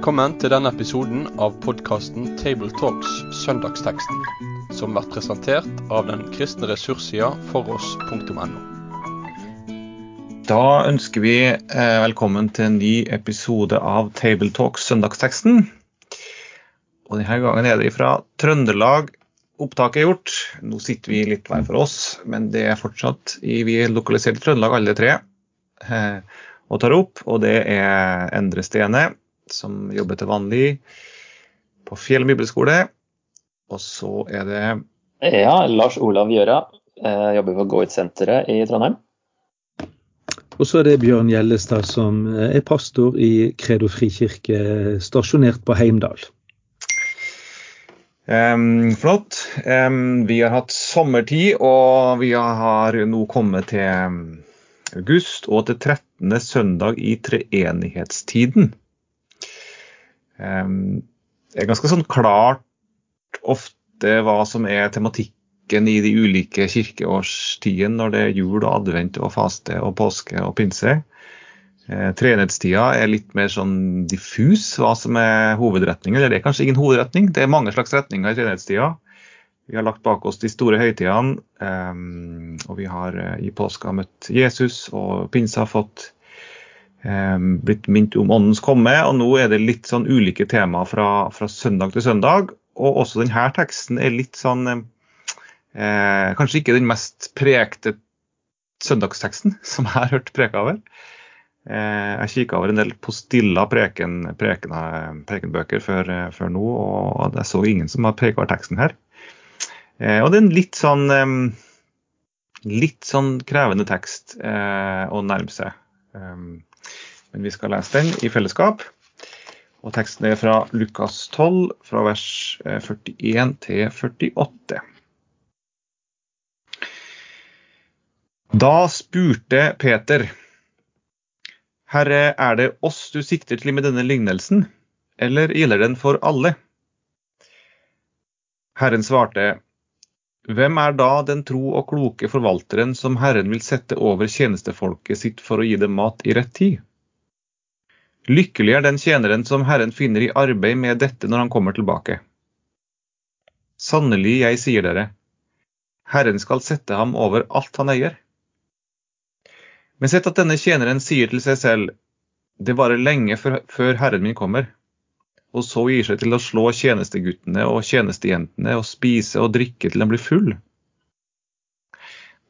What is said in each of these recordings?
Velkommen til denne episoden av podkasten Tabletalks Søndagsteksten, som blir presentert av den kristne ressurssida foross.no. Da ønsker vi eh, velkommen til en ny episode av Tabletalks Søndagsteksten. Og Denne gangen er det fra Trøndelag opptaket er gjort. Nå sitter vi litt hver for oss, men det er fortsatt i, vi er lokalisert i Trøndelag alle tre eh, og tar opp. Og det er Endre Stene, som jobber til vanlig på Fjell bibelskole. Og så er det Ja, Lars Olav Gjøra. Jobber på Gå-ut-senteret i Trondheim. Og så er det Bjørn Gjellestad som er pastor i Kredo frikirke, stasjonert på Heimdal. Um, flott. Um, vi har hatt sommertid, og vi har nå kommet til august og til 13. søndag i treenighetstiden. Det er ganske sånn klart ofte hva som er tematikken i de ulike kirkeårstidene når det er jul og advent og faste og påske og pinse. Eh, Treenighetstida er litt mer sånn diffus hva som er hovedretningen. Eller det er kanskje ingen hovedretning, det er mange slags retninger i treenighetstida. Vi har lagt bak oss de store høytidene, og vi har uh, i påska møtt Jesus, og pinse har fått blitt minnet om åndens komme. Og nå er det litt sånn ulike temaer fra, fra søndag til søndag. Og også denne teksten er litt sånn eh, Kanskje ikke den mest prekte søndagsteksten som jeg har hørt preka over. Uh, jeg kikka over en del postilla preken, preken, prekenbøker før, før, nå, og jeg så ingen som har preka over teksten her. Eh, og det er en litt sånn litt sånn krevende tekst eh, å nærme seg. Men vi skal lese den i fellesskap. Og teksten er fra Lukas 12, fra vers 41 eh, til 48. Da spurte Peter, Herre, er det oss du sikter til med denne lignelsen, eller gjelder den for alle? Herren svarte, hvem er da den tro og kloke forvalteren som Herren vil sette over tjenestefolket sitt for å gi dem mat i rett tid? Lykkelig er den tjeneren som Herren finner i arbeid med dette når han kommer tilbake. Sannelig, jeg sier dere, Herren skal sette ham over alt han eier. Men sett at denne tjeneren sier til seg selv, det varer lenge før Herren min kommer og så gir seg til å slå tjenesteguttene og tjenestejentene og spise og drikke til han blir full.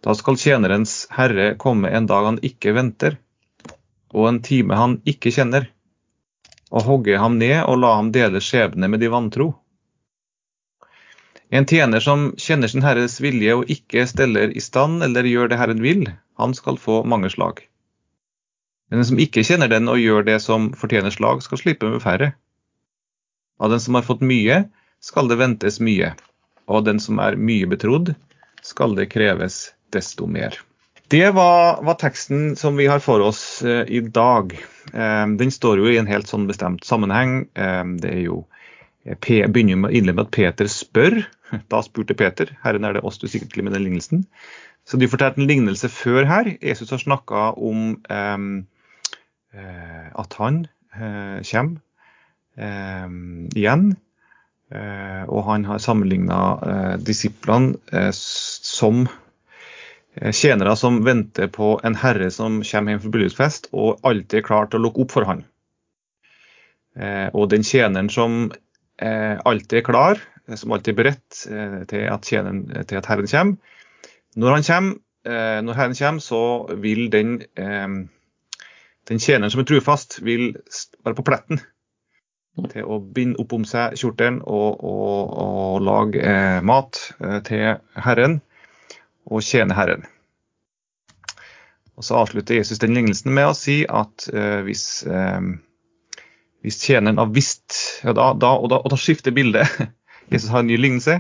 Da skal tjenerens herre komme en dag han ikke venter, og en time han ikke kjenner, og hogge ham ned og la ham dele skjebne med de vantro. En tjener som kjenner sin herres vilje og ikke steller i stand eller gjør det Herren vil, han skal få mange slag. Men den som ikke kjenner den og gjør det som fortjener slag, skal slippe med færre. Av den som har fått mye, skal det ventes mye, og av den som er mye betrodd, skal det kreves desto mer. Det var, var teksten som vi har for oss eh, i dag. Eh, den står jo i en helt sånn bestemt sammenheng. Eh, det er jo eh, P, begynner med å innlede med at Peter spør. Da spurte Peter Herren er det oss du sikkert til med den lignelsen. Så de fortalte en lignelse før her. Jesus har snakka om eh, eh, at han kommer igjen. Og han har sammenligna disiplene som tjenere som venter på en herre som kommer hjem fra bryllupsfest og alltid er klar til å lukke opp for han. Eh, og den tjeneren som alltid er klar, som alltid er beredt til at, tjeneren, til, at herren kommer. Når, han kommer, når herren kommer, så vil den, den tjeneren som er trufast, vil være på pletten til å binde opp om seg kjortelen og, og, og lage eh, mat eh, til Herren og tjene Herren. Og Så avslutter Jesus den lignelsen med å si at eh, hvis, eh, hvis tjeneren har visst ja, da, da, og, da, og, da, skifter bildet. Jesus har en ny lignelse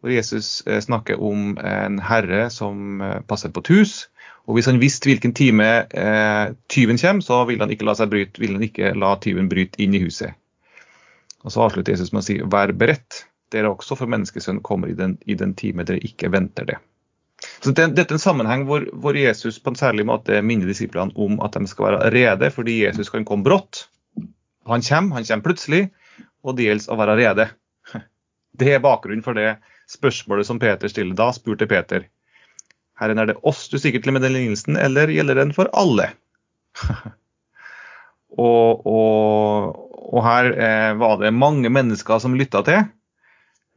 hvor Jesus eh, snakker om en herre som eh, passer på et hus. Og Hvis han visste hvilken time tyven kommer, så vil han ikke la han ikke la tyven bryte inn i huset. Og så avslutter Jesus med å si vær beredt, dere også, for menneskesønnen kommer i den, i den time dere ikke venter det. Så det, Dette er en sammenheng hvor, hvor, Jesus på en særlig måte minner disiplene om at de skal være rede, fordi Jesus kan komme brått. Han kommer, han kommer plutselig, og det gjelder å være rede. Det er bakgrunnen for det spørsmålet som Peter stiller. Da spurte Peter Herren, er det oss du sikrer til med den lignelsen, eller gjelder den for alle? og, og, og, her eh, var det mange mennesker som lytta til,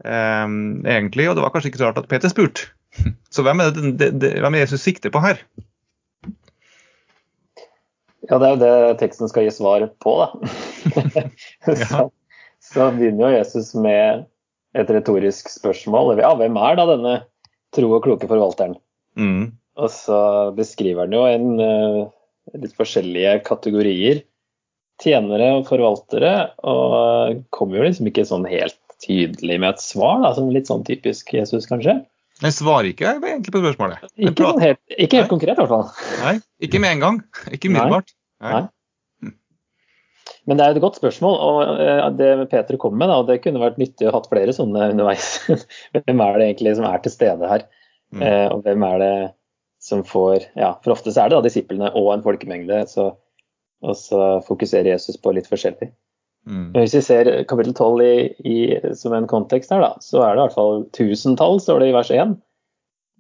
eh, egentlig, og det var kanskje ikke så rart at Peter spurte. Så hvem er, det, det, det, hvem er Jesus sikter på her? Ja, det er jo det teksten skal gi svar på, da. så, så, begynner jo Jesus med et retorisk spørsmål. Ja, hvem er da denne tro og kloke forvalteren? Mm. Og så beskriver han jo en uh, litt forskjellige kategorier. Tjenere og forvaltere, og kommer jo liksom ikke sånn helt tydelig med et svar, da, som litt sånn typisk Jesus, kanskje. Jeg svarer ikke egentlig på spørsmålet. Ikke, helt, ikke helt konkret, i hvert fall. Nei, ikke med en gang. Ikke umiddelbart. Nei. Nei. Men det er et godt spørsmål, og eh, det Peter kom med, da, det kunne vært nyttig å ha hatt flere sånne underveis. hvem er det egentlig som er til stede her? Mm. Eh, og hvem er det som får Ja, for ofte så er det da disiplene og en folkemengde, så, og så fokuserer Jesus på litt forskjellig. Mm. Hvis vi ser kapittel 12 i, i, som en kontekst her, da, så er det i hvert fall tusentall, står det i vers 1.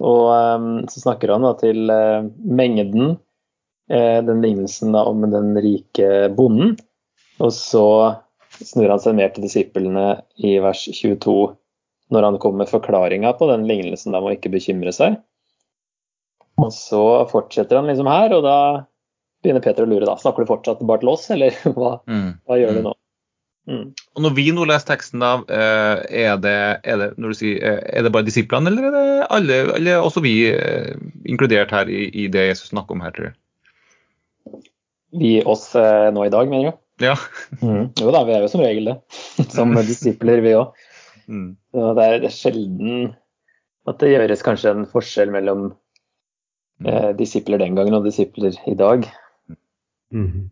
Og um, så snakker han da til uh, mengden, uh, den lignelsen da om den rike bonden. Og så snur han seg mer til disiplene i vers 22, når han kommer med forklaringa på den lignelsen da må ikke bekymre seg. Og så fortsetter han liksom her, og da begynner Peter å lure. da, Snakker du fortsatt bare til oss, eller hva, mm. hva gjør du nå? Mm. Og Når vi nå leser teksten, da, eh, er det, er det, når du sier, eh, er det bare disiplene, eller er det alle, eller også vi eh, inkludert her i, i, det Jesus snakker om her, tror du? Vi oss nå i dag, mener du? Ja. Mm. Jo da, vi er jo som regel det. Som disipler, vi òg. Mm. Det, er, det er sjelden at det gjøres kanskje en forskjell mellom mm. eh, disipler den gangen og disipler i dag. Mm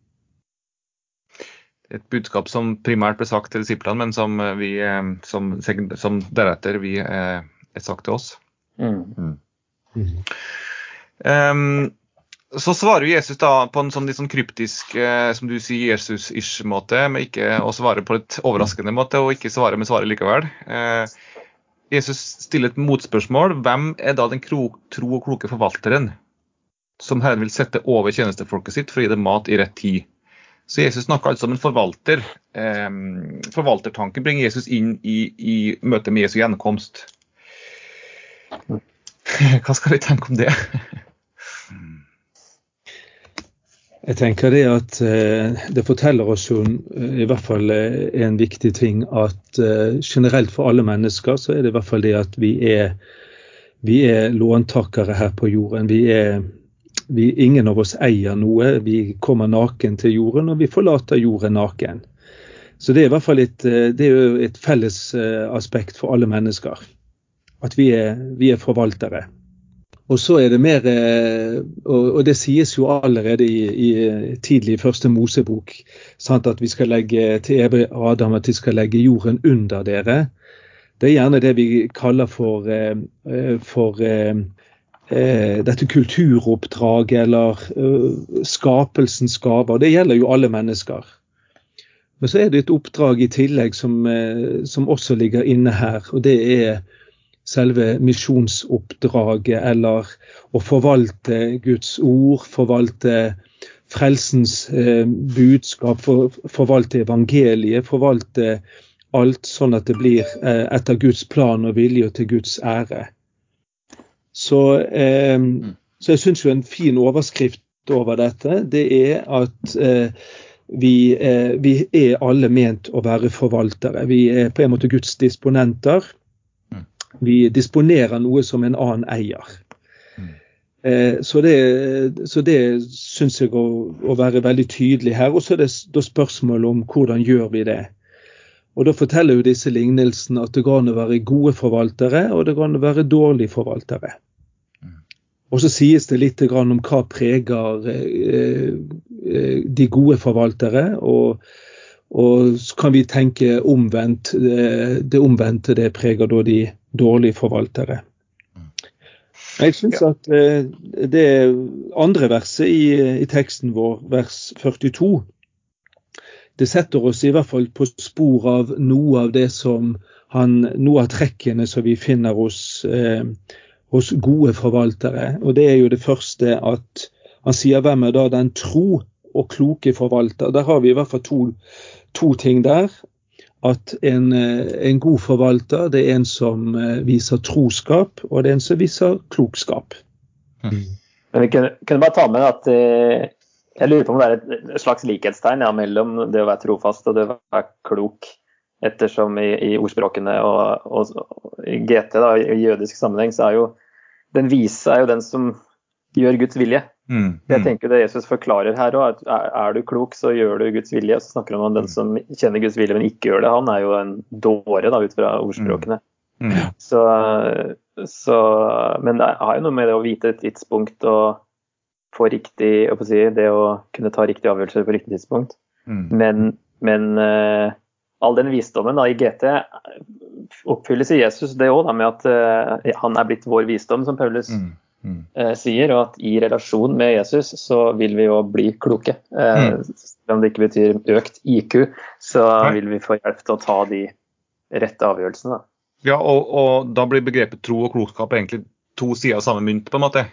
et budskap som primært ble sagt til disiplene, men som, eh, vi, eh, som, som deretter vi eh, er sagt til oss. Mm. Mm. Um, så svarer Jesus da på en sånn litt sånn kryptisk, eh, som du sier, Jesus-ish måte, med ikke å svare på et overraskende måte, og ikke svare med svaret likevel. Eh, Jesus stiller et motspørsmål. Hvem er da den tro og kloke forvalteren som Herren vil sette over tjenestefolket sitt for å gi dem mat i rett tid? Så Jesus snakker altså om en forvalter. Forvaltertanken bringer Jesus inn i, i møtet med Jesu gjenkomst. Hva skal vi tenke om det? Jeg tenker det at eh, det forteller oss jo eh, i hvert fall eh, en viktig ting at generelt for alle mennesker så er det i hvert fall det at vi er, vi er låntakere her på jorden. Vi er vi, ingen av oss eier noe. Vi kommer naken til jorden, og vi forlater jorden naken. Så det er i hvert fall et, eh, et felles eh, aspekt for alle mennesker. At vi er, vi er forvaltere. Og så er det mer eh, Og det sies jo allerede i, i tidlig første Mosebok sant, at vi skal legge til Adam at vi skal legge jorden under dere. Det er gjerne det vi kaller for, for eh, dette kulturoppdraget eller uh, skapelsens gaver. Det gjelder jo alle mennesker. Men så er det et oppdrag i tillegg som, eh, som også ligger inne her. og det er selve misjonsoppdraget, eller å forvalte Guds ord, forvalte frelsens eh, budskap, for, forvalte evangeliet, forvalte alt sånn at det blir eh, etter Guds plan og vilje og til Guds ære. Så, eh, mm. så jeg syns jo en fin overskrift over dette, det er at eh, vi, eh, vi, er alle ment å være forvaltere. Vi er på en måte Guds disponenter. Mm. Vi disponerer noe som en annen eier. Mm. Eh, så det, så det syns jeg å, å, være veldig tydelig her. Og så er det da spørsmålet om hvordan gjør vi det. Og Da forteller jo disse lignelsene at det går an å være gode forvaltere, og det går an å være dårlige forvaltere. Og så sies det litt om hva preger eh, eh, de gode forvaltere. Og, og så kan vi tenke omvendt. Det omvendte det preger da de dårlige forvaltere. Jeg syns at eh, det andre verset i, i teksten vår, vers 42, det setter oss i hvert fall på spor av noe av det som han, noe av trekkene som vi finner hos, eh, hos gode forvaltere. Og det er jo det første at han sier hvem er da den tro og kloke forvalter. Der har vi i hvert fall to, to ting der. At en, eh, en, god forvalter det er en som eh, viser troskap, og det er en som viser klokskap. Mm. Men vi kunne, kunne, bare ta med at eh, jeg lurer på om det er et slags likhetstegn ja, mellom det å være trofast og det å være klok. Ettersom i, i ordspråkene og, og, og, i GT, da, i jødisk sammenheng, så er jo den vise er jo den som gjør Guds vilje. Mm, mm. Jeg tenker Det Jesus forklarer her òg, at er, er, du klok, så gjør du Guds vilje. Så snakker han om den som kjenner Guds vilje, men ikke gjør det. Han er jo en dåre, da, ut fra ordspråkene. Mm. Mm. Så, så, men det har jo noe med det å vite et tidspunkt og få riktig å si, Det å kunne ta riktige avgjørelser på riktig tidspunkt. Mm. Men, men uh, all den visdommen da, i GT oppfylles i Jesus, det òg, med at uh, han er blitt vår visdom, som Paulus mm. Mm. Uh, sier. Og at i relasjon med Jesus så vil vi jo bli kloke. Uh, selv om det ikke betyr økt IQ, så vil vi få hjelp til å ta de rette avgjørelsene. Da. Ja, og, og, da blir begrepet tro og klokskap egentlig to sider av samme mynt, på en måte?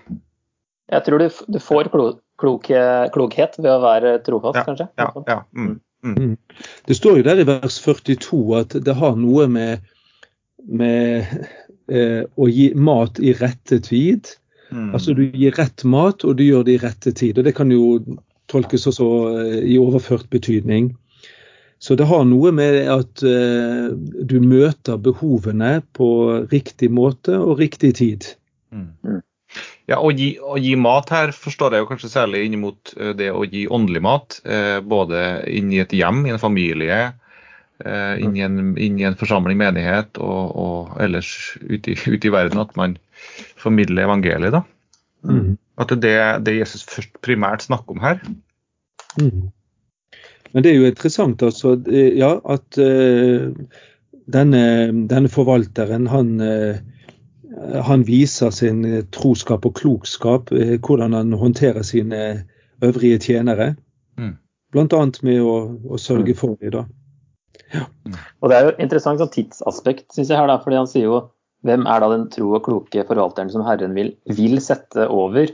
Jeg tror du, du får kloke, klokhet ved å være trofast, ja, kanskje. Ja, ja. Mm. Mm. mm. Det står jo der i vers 42 at det har noe med, med eh, å gi mat i rette tid. Mm. Altså du gir rett mat, og du gjør det i rette tid. og Det kan jo tolkes også eh, i overført betydning. Så det har noe med at eh, du møter behovene på riktig måte og riktig tid. Mm. Ja, å gi, å gi, mat her forstår jeg jo kanskje særlig inn mot eh, det å gi åndelig mat. Eh, både inn i et hjem, i en familie, eh, inn, i en, inn, i en, forsamling, menighet og, og ellers ute i, ut i, verden. At man formidler evangeliet. da. Mm. At det er det Jesus først primært snakker om her. Mm. Men det er jo interessant altså, ja, at uh, denne, denne, forvalteren han uh, han viser sin eh, troskap og klokskap, eh, hvordan han håndterer sine øvrige tjenere. Mm. Bl.a. med å, å, sørge mm. for dem. da. Ja. Mm. Og Det er jo interessant sånn tidsaspekt, syns jeg. her da, fordi Han sier jo hvem er da den tro og kloke forvalteren som Herren vil, vil sette over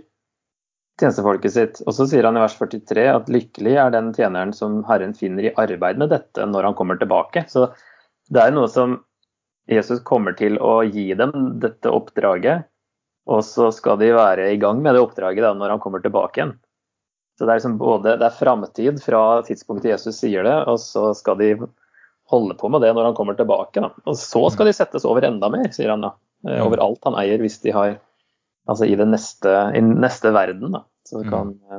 tjenestefolket sitt. Og så sier han i vers 43 at lykkelig er den tjeneren som Herren finner i arbeid med dette når han kommer tilbake. Så det er noe som Jesus kommer til å gi dem dette oppdraget, og så skal de være i gang med det oppdraget da, når han kommer tilbake igjen. Så Det er liksom både det er framtid fra tidspunktet Jesus sier det, og så skal de holde på med det når han kommer tilbake. Da. Og så skal de settes over enda mer, sier han da. Eh, over alt han eier, hvis de har Altså i neste, i neste verden, da. Så kan ja.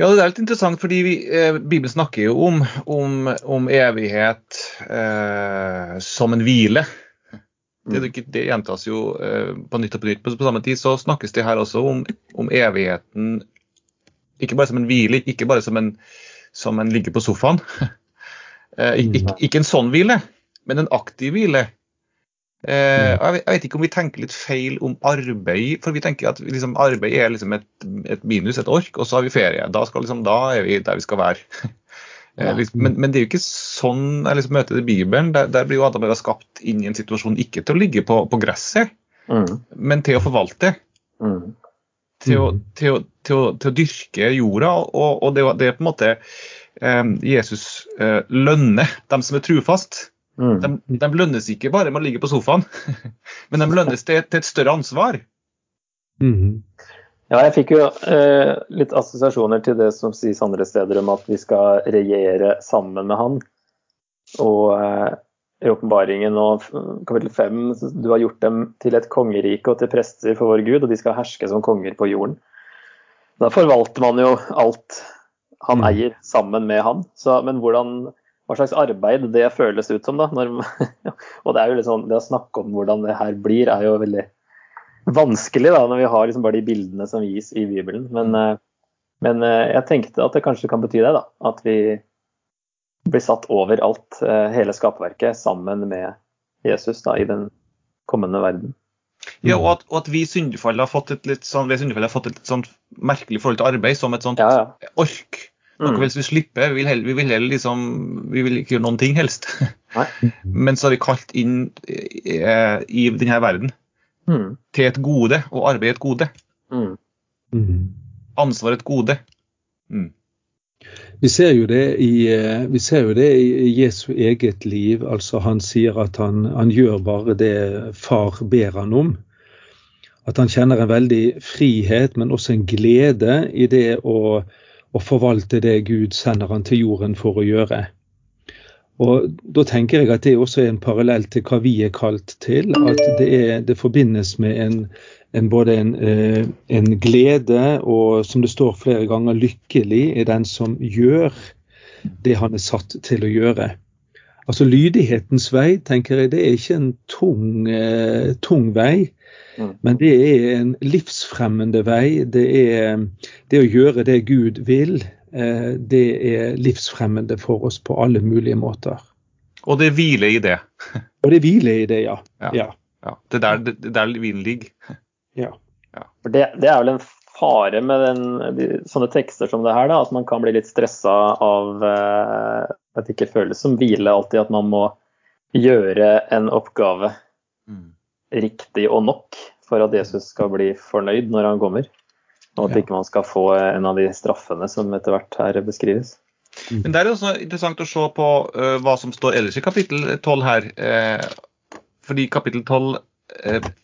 Ja, det er litt interessant, fordi vi, eh, Bibelen snakker jo om, om, om evighet eh, som en hvile. Det, det, det gjentas jo eh, på nytt og på nytt. På, på, samme tid så snakkes det her også om, om, evigheten ikke bare som en hvile, ikke bare som en, som en ligger på sofaen. eh, ikke, ikke, en sånn hvile, men en aktiv hvile. Eh, jeg, vet ikke om vi tenker litt feil om arbeid. For vi tenker at liksom, arbeid er liksom et, et, minus, et ork, og så har vi ferie. Da, liksom, da er vi der vi skal være. eh, liksom, men, men, det er jo ikke sånn jeg liksom møter det i Bibelen. Der, der, blir jo Adam og Eva skapt inn i en situasjon ikke til å ligge på, på gresset, mm. men til å forvalte. Mm. Til, å, til, å, til, å, til, å, dyrke jorda. Og, og det, det, er på en måte eh, Jesus eh, lønner dem som er trufast. Mm. De, de, lønnes ikke bare med å ligge på sofaen, men de lønnes til, til et større ansvar. Mm. Ja, jeg fikk jo eh, litt assosiasjoner til det som sies andre steder om at vi skal regjere sammen med han. Og eh, i åpenbaringen og kapittel 5 du har gjort dem til et kongerike og til prester for vår Gud, og de skal herske som konger på jorden. Da forvalter man jo alt han mm. eier, sammen med han. Så, men hvordan hva slags arbeid det føles ut som. da. Når, og det er jo litt sånn, det å snakke om hvordan det her blir, er jo veldig vanskelig da, når vi har liksom bare de bildene som gis i Bibelen. Men, eh, men eh, jeg tenkte at det kanskje kan bety det. da, At vi blir satt over alt, eh, hele skapverket, sammen med Jesus da, i den kommende verden. Ja, og at, og at vi syndefallet har fått et litt sånn, vi har fått et litt sånn merkelig forhold til arbeid, som et sånt ja, ja. ork Noe Mm. helst vi slipper. Vi vil, heller, vi, vil heller liksom, vi vil ikke gjøre noen ting, helst. Nei. Men så er vi kalt inn eh, i denne verden Mm. til et gode, og arbeid et gode. Mm. Mm. Ansvar et gode. Mm. Vi ser jo det i, eh, vi ser jo det i Jesu eget liv. altså Han sier at han, han gjør bare det far ber han om. At han kjenner en veldig frihet, men også en glede i det å, å forvalte det Gud sender han til jorden for å gjøre. Og Da tenker jeg at det også er en parallell til hva vi er kalt til. At det, er, det forbindes med en, en både en, eh, en glede og, som det står flere ganger, lykkelig i den som gjør det han er satt til å gjøre. Altså Lydighetens vei tenker jeg, det er ikke en tung, eh, tung vei, Mm. men det er en livsfremmende vei. Det er det å gjøre det Gud vil. Eh, det er livsfremmende for oss på alle mulige måter. Og det hviler i det. Og det hviler i det, ja. Ja. ja. Ja, det er der, er der hvilen ligger. ja. Det, det er vel en fare med den, de, sånne tekster som det her, da, at man kan bli litt stressa av eh, at det ikke føles som hvile alltid, at man må gjøre en oppgave riktig og nok for at Jesus skal bli fornøyd når han kommer. Og at Ja. ikke man skal få en av de straffene som etter hvert her beskrives. Men det er også interessant å se på uh, hva som står ellers i kapittel 12 her. Uh, fordi kapittel 12, eh,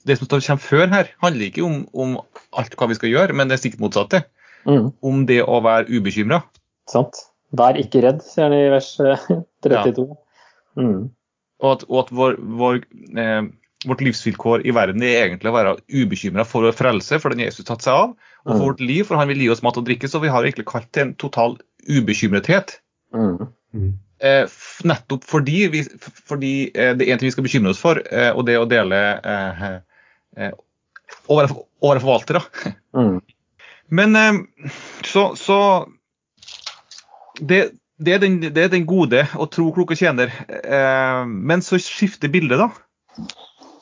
det som kommer før her, handler ikke om, om alt hva vi skal gjøre, men det er stikk motsatte. Mm, Om det å være ubekymra. sant? Vær ikke redd, sier han i vers eh, 32. Mm, Og at, og at vår, vår, eh, vårt livsvilkår i verden er egentlig å være ubekymra for vår frelse, for den Jesus tatt seg av, og for Mm. vårt liv, for han vil gi oss mat og drikke. Så vi har egentlig kalt til en total ubekymrethet. mm, Mm. Eh, nettopp fordi, vi, fordi eh, det er en ting vi skal bekymre oss for, eh, og det er å dele eh, eh, å, være, å være forvaltere. mm, Men eh, så, så det, det, er den, det er den gode og tro kloke tjener. Eh, men så skifter bildet, da.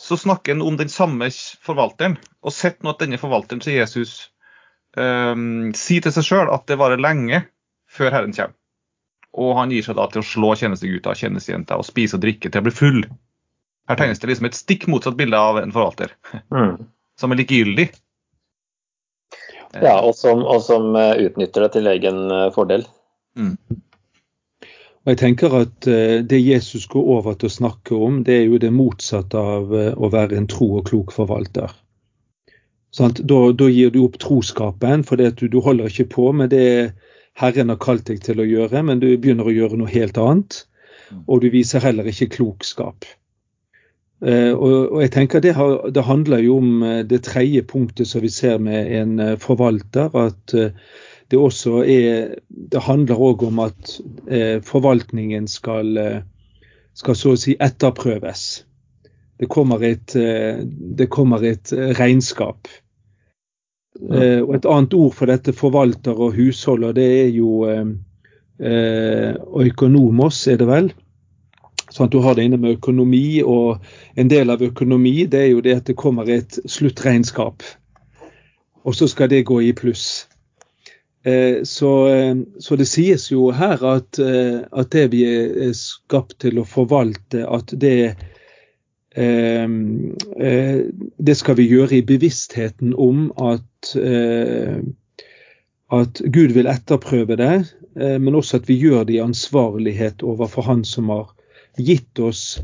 Så snakker en om den samme forvalteren. Og sett nå at denne forvalteren til Jesus eh, sier til seg sjøl at det varer lenge før Herren kommer. Og han gir seg da til å slå tjenestegutta og tjenestejenta og spise og drikke til å bli full. Her tegnes det liksom et stikk motsatt bilde av en forvalter, mm. som er likegyldig. Ja, og som, og som eh, utnytter det til egen fordel. fordel. Og jeg tenker at eh, Det Jesus går over til å snakke om, det er jo det motsatte av eh, å være en tro og klok forvalter. Sant? Da, da gir du opp troskapen, for du, du holder ikke på med det Herren har kalt deg til å gjøre, men du begynner å gjøre noe helt annet. Og du viser heller ikke klokskap. Eh, og, jeg tenker det, handler jo om eh, det tredje punktet som vi ser med en eh, forvalter. at det også er Det handler òg om at forvaltningen skal, skal så å si etterprøves. Det kommer et, det kommer et regnskap. Eh, og Et annet ord for dette forvalter og husholder, det er jo eh, eh, økonomos, er det vel? Sånn at Du har det inne med økonomi, og en del av økonomi det er jo det at det kommer et sluttregnskap. Og så skal det gå i pluss. Eh, Så, eh, så det sies jo her at, at det vi er skapt til å forvalte, at det eh, det skal vi gjøre i bevisstheten om at, eh, at Gud vil etterprøve det, eh, men også at vi gjør det i ansvarlighet overfor Han som har gitt oss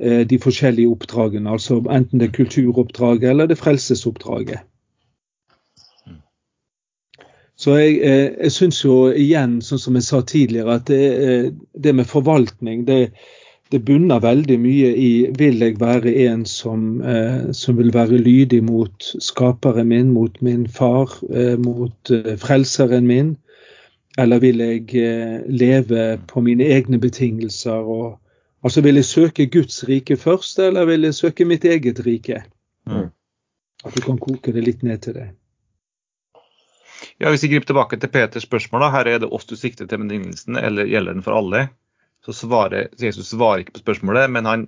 eh, de forskjellige oppdragene, altså enten det er kulturoppdraget eller det frelsesoppdraget. Så jeg, eh, jeg syns jo igjen, sånn som jeg sa tidligere, at det, eh, det med forvaltning det, det bunner veldig mye i vil jeg være en som, eh, som vil være lydig mot skaperen min, mot min far, eh, mot eh, frelseren min? Eller vil jeg eh, leve på mine egne betingelser? Og, altså Vil jeg søke Guds rike først, eller vil jeg søke mitt eget rike? Mm. At du kan koke det litt ned til det. Ja, Hvis vi griper tilbake til Peters spørsmål, da, her er det oss du sikter til med lignelsen, eller gjelder den for alle? Så svarer Jesus svarer ikke på spørsmålet, men han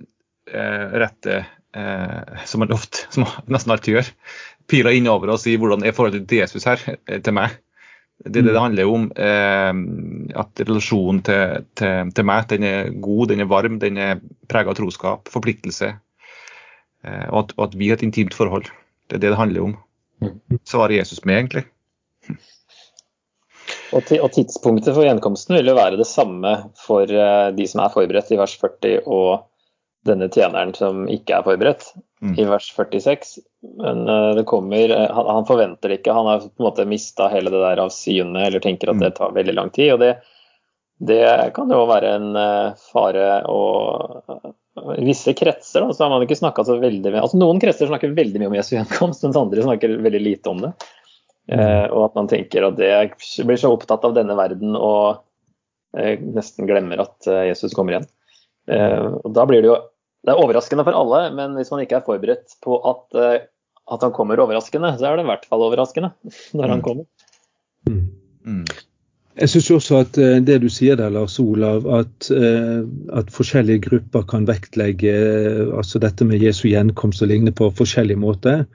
eh, retter, eh, som han ofte, som han nesten alltid gjør, pila innover og sier hvordan er forholdet til Jesus her, eh, til meg. Det er det det handler om. Eh, at relasjonen til, til, til, meg den er god, den er varm, den er prega av troskap, forpliktelse. Eh, og, at, og, at, vi har et intimt forhold. Det er det det handler om. Svarer Jesus med, egentlig. Og, og tidspunktet for gjenkomsten vil jo være det samme for uh, de som er forberedt i vers 40, og denne tjeneren som ikke er forberedt mm. i vers 46. Men uh, det kommer uh, han, han, forventer det ikke. Han har på en måte mista hele det der av syne eller tenker at det mm. tar veldig lang tid. og det, det kan jo være en fare og visse kretser da, så har man ikke snakka så veldig mye altså Noen kretser snakker veldig mye om Jesu gjenkomst, mens andre snakker veldig lite om det. Eh, og at man tenker at det blir så opptatt av denne verden og eh, nesten glemmer at eh, Jesus kommer igjen. og da blir det jo Det er overraskende for alle, men hvis man ikke er forberedt på at, at han kommer overraskende, så er det i hvert fall overraskende når han mm. kommer. Mm. Mm. Jeg syns også at det du sier der, Lars Olav, at, at forskjellige grupper kan vektlegge altså dette med Jesu gjenkomst og lignende på forskjellige måter.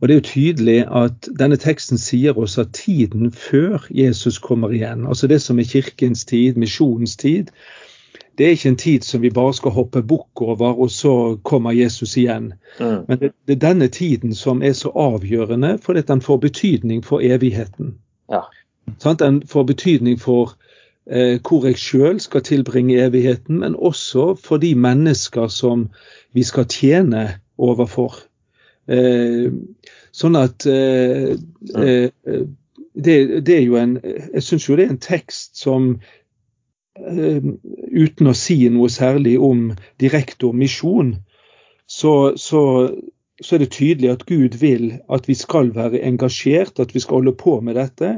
Og Det er jo tydelig at denne teksten sier oss at tiden før Jesus kommer igjen, altså det som er kirkens tid, misjonens tid, det er ikke en tid som vi bare skal hoppe bukk over, og så kommer Jesus igjen. Mm. Men det, det, er denne tiden som er så avgjørende, fordi den får betydning for evigheten. Ja. Sånn, den får betydning for eh, hvor jeg sjøl skal tilbringe evigheten, men også for de mennesker som vi skal tjene overfor. Eh, sånn at eh, eh, det, det, er jo en Jeg syns jo det er en tekst som uten å si noe særlig om direkte om misjon, så, så, så, er det tydelig at Gud vil at vi skal være engasjert, at vi skal holde på med dette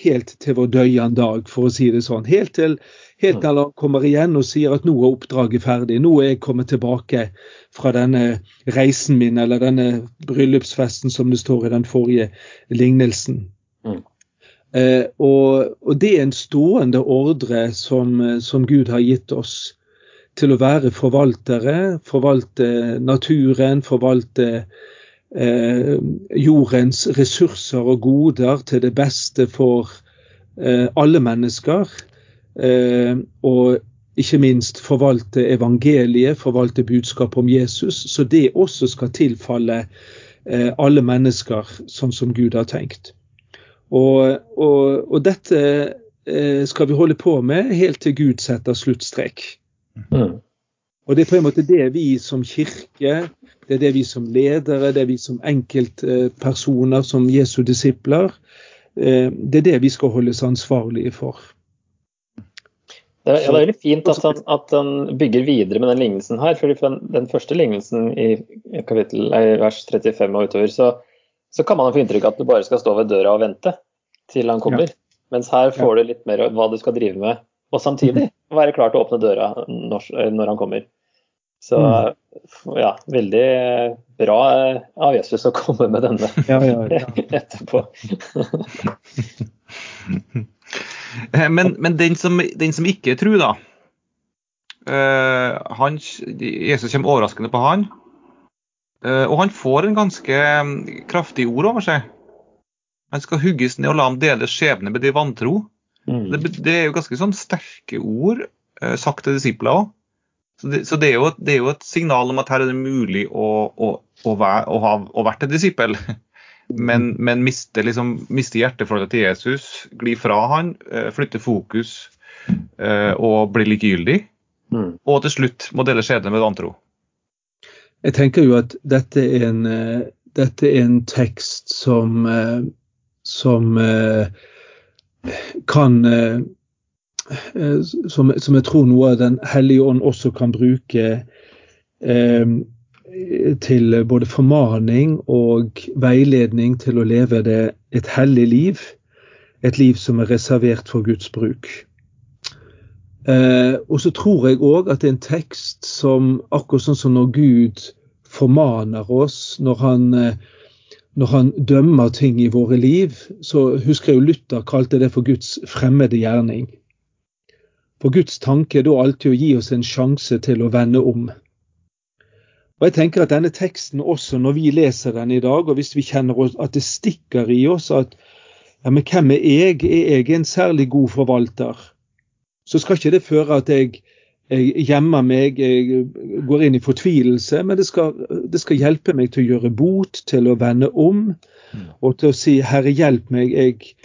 helt til vår døyende dag, for å si det sånn. Helt til Helt til han kommer igjen og sier at nå er oppdraget ferdig. Nå er jeg kommet tilbake fra denne reisen min, eller denne bryllupsfesten som det står i den forrige lignelsen. Mm. Eh, og, og, det er en stående ordre som, som Gud har gitt oss til å være forvaltere, forvalte naturen, forvalte eh, jordens ressurser og goder til det beste for eh, alle mennesker. Eh, og ikke minst forvalte evangeliet, forvalte budskapet om Jesus, så det også skal tilfalle eh, alle mennesker sånn som Gud har tenkt. Og, og, og dette eh, skal vi holde på med helt til Gud setter sluttstrek. Mm. Og Det er på en måte det vi som kirke, det er det vi som ledere, det er vi som enkeltpersoner, som Jesu disipler, det er det vi skal holdes ansvarlige for. Det er, ja, det er veldig fint at han, at han, bygger videre med den lignelsen her. fordi for den, den første lignelsen i, kapittel, nei, vers 35 og utover, så, så, kan man få inntrykk av at du bare skal stå ved døra og vente til han kommer. Ja. Mens her får du litt mer hva du skal drive med, og samtidig mhm. være klar til å åpne døra når, når han kommer. Så mhm. ja, veldig bra av Jesus å komme med denne ja, ja, etterpå. Eh, men, men den, som, den, som, ikke tror, da uh, han, Jesus kommer overraskende på han. Uh, og han får en ganske mm, kraftig ord over seg. Han skal hugges ned og la ham dele skjebne med de vantro. Mm. Det, det, er jo ganske sånn sterke ord sagt til disipler òg. Så, det, så det, er jo, det, er jo, et signal om at her er det mulig å, å, å, være, å ha å vært en disippel. men, men mister, liksom, mister hjerteforholdet til Jesus, glir fra han, eh, flytter fokus eh, og blir likegyldig. Mm. Og til slutt må dele skjebne med vantro. Jeg tenker jo at dette er en, eh, dette er en tekst som, som kan som, som, jeg tror noe av Den hellige ånd også kan bruke eh, til både formaning og veiledning til å leve det et hellig liv. Et liv som er reservert for Guds bruk. Eh, og så tror jeg òg at det er en tekst som akkurat sånn som når Gud formaner oss, når han, eh, når han dømmer ting i våre liv, så husker jeg jo Luther kalte det for Guds fremmede gjerning. For Guds tanke er da alltid å gi oss en sjanse til å vende om. Og jeg tenker at denne teksten også, når vi leser den i dag, og hvis vi kjenner at det stikker i oss at ja, men hvem er jeg? Er jeg en særlig god forvalter? Så skal ikke det føre at jeg, jeg gjemmer meg, jeg går inn i fortvilelse, men det skal, det skal, hjelpe meg til å gjøre bot, til å vende om, og til å si 'Herre, hjelp meg'. Jeg,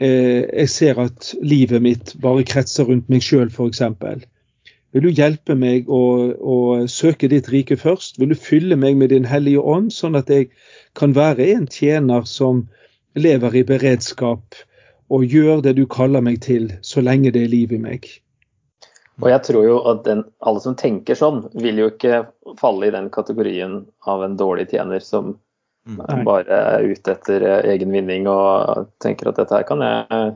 eh, jeg ser at livet mitt bare kretser rundt meg sjøl, f.eks. Vil du hjelpe meg å, å, søke ditt rike først? Vil du fylle meg med Din hellige ånd, sånn at jeg kan være en tjener som lever i beredskap og gjør det du kaller meg til, så lenge det er liv i meg? Og jeg tror jo at den, alle som tenker sånn, vil jo ikke falle i den kategorien av en dårlig tjener som Nei. bare er ute etter eh, egen vinning og tenker at dette her kan jeg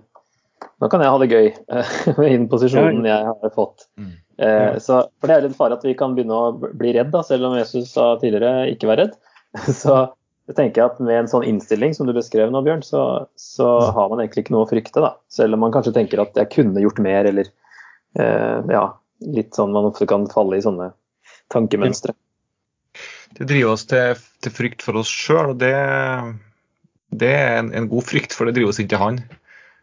Nå kan jeg ha det gøy med den posisjonen jeg har fått. Eh, så, for Det er litt fare at vi kan begynne å bli redd, da, selv om Jesus sa tidligere ikke vær redd. Så jeg tenker at med en sånn innstilling som du beskrev nå, Bjørn, så, så har man egentlig ikke noe å frykte. da. Selv om man kanskje tenker at jeg kunne gjort mer, eller eh, ja, litt sånn man ofte kan falle i sånne tankemønstre. Det driver oss til, til frykt for oss sjøl, og det, det er en, en, god frykt, for det driver oss ikke til han.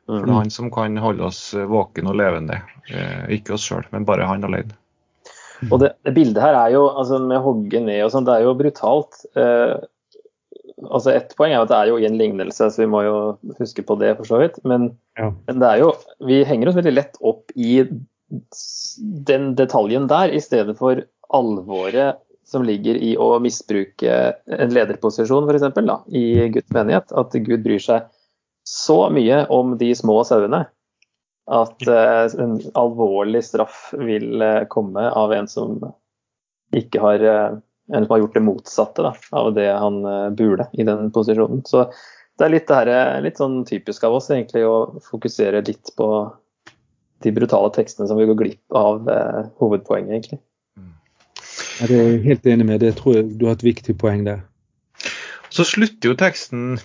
For det er han som kan holde oss våken og levende. Eh, ikke oss sjøl, men bare han alene. Og det, det, bildet her er jo, altså med hogge ned og sånn, det er jo brutalt. Eh, altså Ett poeng er jo at det er jo i en lignelse, så vi må jo huske på det for så vidt. Men, ja. men det er jo, vi henger oss veldig lett opp i den detaljen der, i stedet for alvoret som ligger i å misbruke en lederposisjon f.eks. i Guds menighet. At Gud bryr seg så mye om de små sauene at uh, en alvorlig straff vil uh, komme av en som ikke har uh, en som har gjort det motsatte da, av det han burde i den posisjonen. Så det er litt, det her, litt sånn typisk av oss egentlig å fokusere litt på de brutale tekstene som vi går glipp av hovedpoenget, egentlig. Jeg er helt enig med det. Jeg tror du har et viktig poeng der. Så slutter jo teksten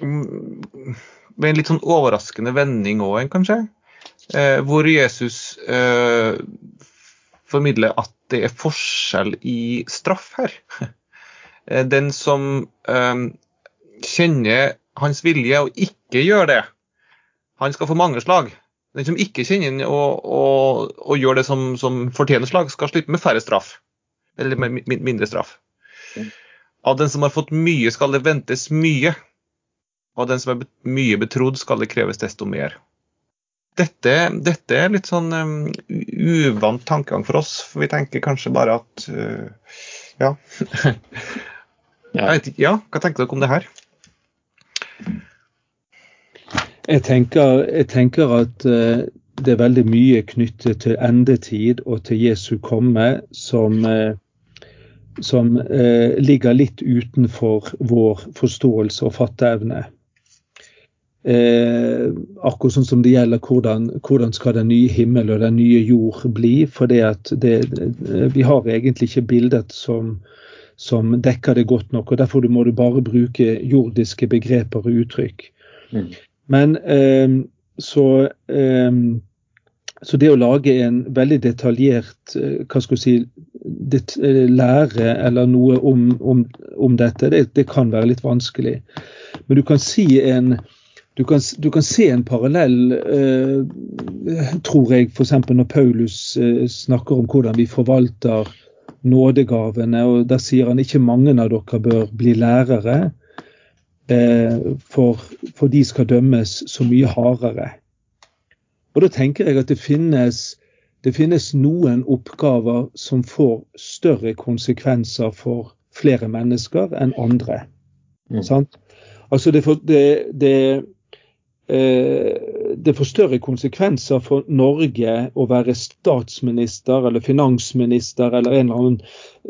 med en litt sånn overraskende vending òg, kanskje. Eh, hvor Jesus eh, formidler at det er forskjell i straff her. Eh, den som eh, kjenner hans vilje og ikke gjør det, han skal få mange slag. Den som ikke kjenner og, og, og gjør det som, som, fortjener slag, skal slippe med færre straff. Eller med mindre straff. Av den som har fått mye, skal det ventes mye og den som er mye betrodd, skal det kreves desto mer. Dette, dette er litt sånn um, uvant tankegang for oss, for vi tenker kanskje bare at uh, ja. vet, ja. Hva tenker dere om det her? Jeg tenker, jeg tenker at uh, det er veldig mye knyttet til endetid og til Jesu komme som uh, som eh, ligger litt utenfor vår forståelse og fatteevne. Eh, akkurat sånn som det gjelder hvordan, hvordan skal den nye himmel og den nye jord bli. For det at det, vi har egentlig ikke bildet som, som, dekker det godt nok. og Derfor må du bare bruke jordiske begreper og uttrykk. Mm. Men eh, så, eh, så det å lage en veldig detaljert eh, hva skal si, det, eh, lære eller noe om, om, om dette, det, det, kan være litt vanskelig. Men du kan si en du kan, du kan, se en parallell, eh, tror jeg, f.eks. når Paulus eh, snakker om hvordan vi forvalter nådegavene. og Der sier han ikke mange av dere bør bli lærere, eh, for, for, de skal dømmes så mye hardere. Og Da tenker jeg at det finnes, det finnes noen oppgaver som får større konsekvenser for flere mennesker enn andre. Mm. Altså det, det, det det får større konsekvenser for Norge å være statsminister eller finansminister eller en eller annen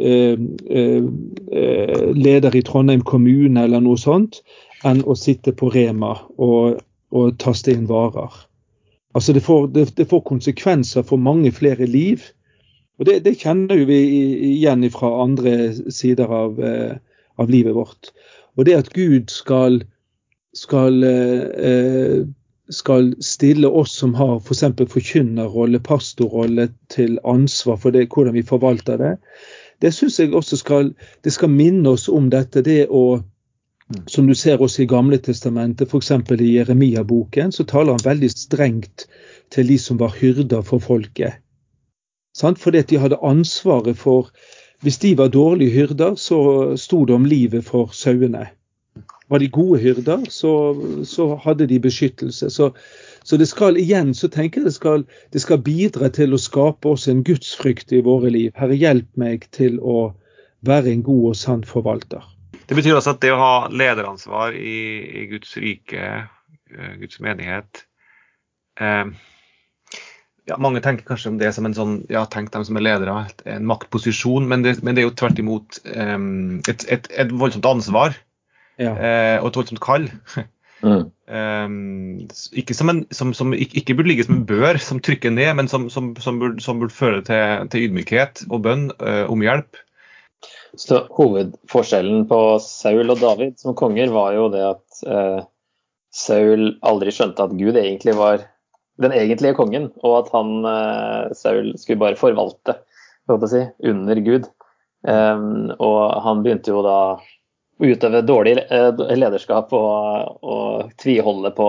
eh, eh, leder i Trondheim kommune eller noe sånt, enn å sitte på Rema og, og taste inn varer. Altså det får, det, det får, konsekvenser for mange flere liv. Og Det, det kjenner vi igjen fra andre sider av, av livet vårt. Og det at Gud skal skal, eh, skal stille oss som har f.eks. For forkynnerrolle, pastorrolle, til ansvar for det, hvordan vi forvalter det. Det syns jeg også skal, det skal minne oss om dette. Det å, Som du ser også i Gamle testamentet, f.eks. i Jeremia-boken, så taler han veldig strengt til de som var hyrder for folket. Sant? Fordi at de hadde ansvaret for Hvis de var dårlige hyrder, så sto det om livet for sauene. Var de gode hyrder, så, så hadde de beskyttelse. Så, så, det skal igjen så tenker jeg det skal, det skal bidra til å skape oss en gudsfrykt i våre liv. Herre, hjelp meg til å være en god og sann forvalter. Det betyr altså at det å ha lederansvar i, i Guds rike, eh, Guds menighet eh, ja, Mange tenker kanskje om det som en sånn, ja, tenk dem som er ledere, en maktposisjon, men det, men det er jo tvert imot eh, et, et, et, voldsomt ansvar ja. eh, og et voldsomt kall. Mm. Um, ikke som, en, som, som ikke, burde ligge som en bør som trykker ned, men som, som, burde, som burde, føre til, til ydmykhet og bønn uh, om hjelp. Så Hovedforskjellen på Saul og David som konger var jo det at uh, Saul aldri skjønte at Gud egentlig var den egentlige kongen, og at han, uh, Saul skulle bare forvalte si, under Gud. Um, og han begynte jo da utøve dårlig eh, lederskap og, og tviholde på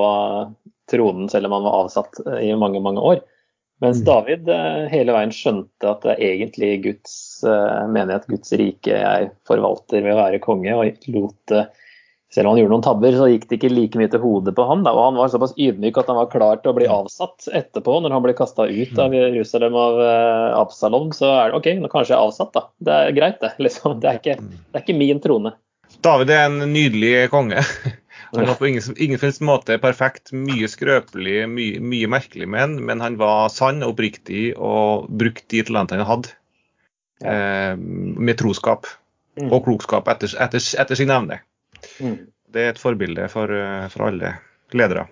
tronen selv om han var avsatt eh, i mange, mange år. Mens mm. David eh, hele veien skjønte at det er egentlig Guds menighet, Guds rike, jeg forvalter ved å være konge, og lot selv om han gjorde noen tabber, så gikk det ikke like mye til hodet på ham. Da. Og han var såpass ydmyk at han var klar til å bli avsatt etterpå, når han ble kasta ut av Jerusalem av Absalom. Så er det OK, nå kanskje jeg er avsatt, da. Det er greit, det. Liksom. Det, er ikke, det er ikke min trone. David er en nydelig konge. Han var på ingen, ingen måte perfekt, mye skrøpelig, mye, mye merkelig med han, men han var sann og oppriktig og brukte de talentene han hadde, ja. eh, med troskap mm. og klokskap etter, etter, etter sin evne. Mm. Det er et forbilde for, eh, for alle ledere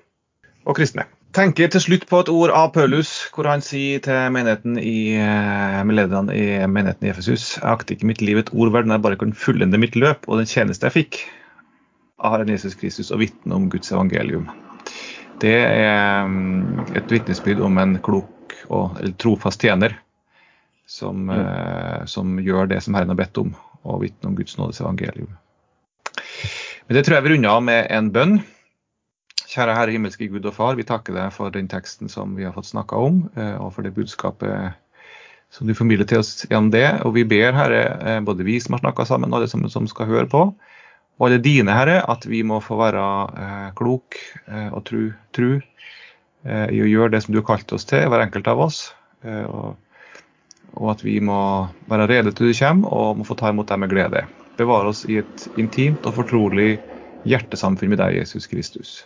og kristne tenker til slutt på et ord av Paulus, hvor han sier til menigheten i, eh, lederne i menigheten i Efesus Jeg akter ikke mitt liv et ord verden jeg bare kan fullende mitt løp og den tjeneste jeg fikk av Herren Jesus Kristus og vitne om Guds evangelium. Det er mm, et vitnesbyrd om en klok og trofast tjener som, mm. eh, som, gjør det som Herren har bedt om, og vitne om Guds nådes evangelium. Men det tror jeg vi runder av med en bønn. Kjære Herre himmelske Gud og Far, vi takker deg for den teksten som vi har fått snakka om, eh, og for det budskapet som du formidler til oss gjennom det. Og vi ber, Herre, eh, både vi som har snakka sammen, og alle som, som, skal høre på, og alle dine, Herre, at vi må få være eh, klok eh, og tru, tru eh, i å gjøre det som du har kalt oss til, hver enkelt av oss. Eh, og, og, at vi må være rede til du kommer, og må få ta imot deg med glede. Bevare oss i et intimt og fortrolig hjertesamfunn med deg, Jesus Kristus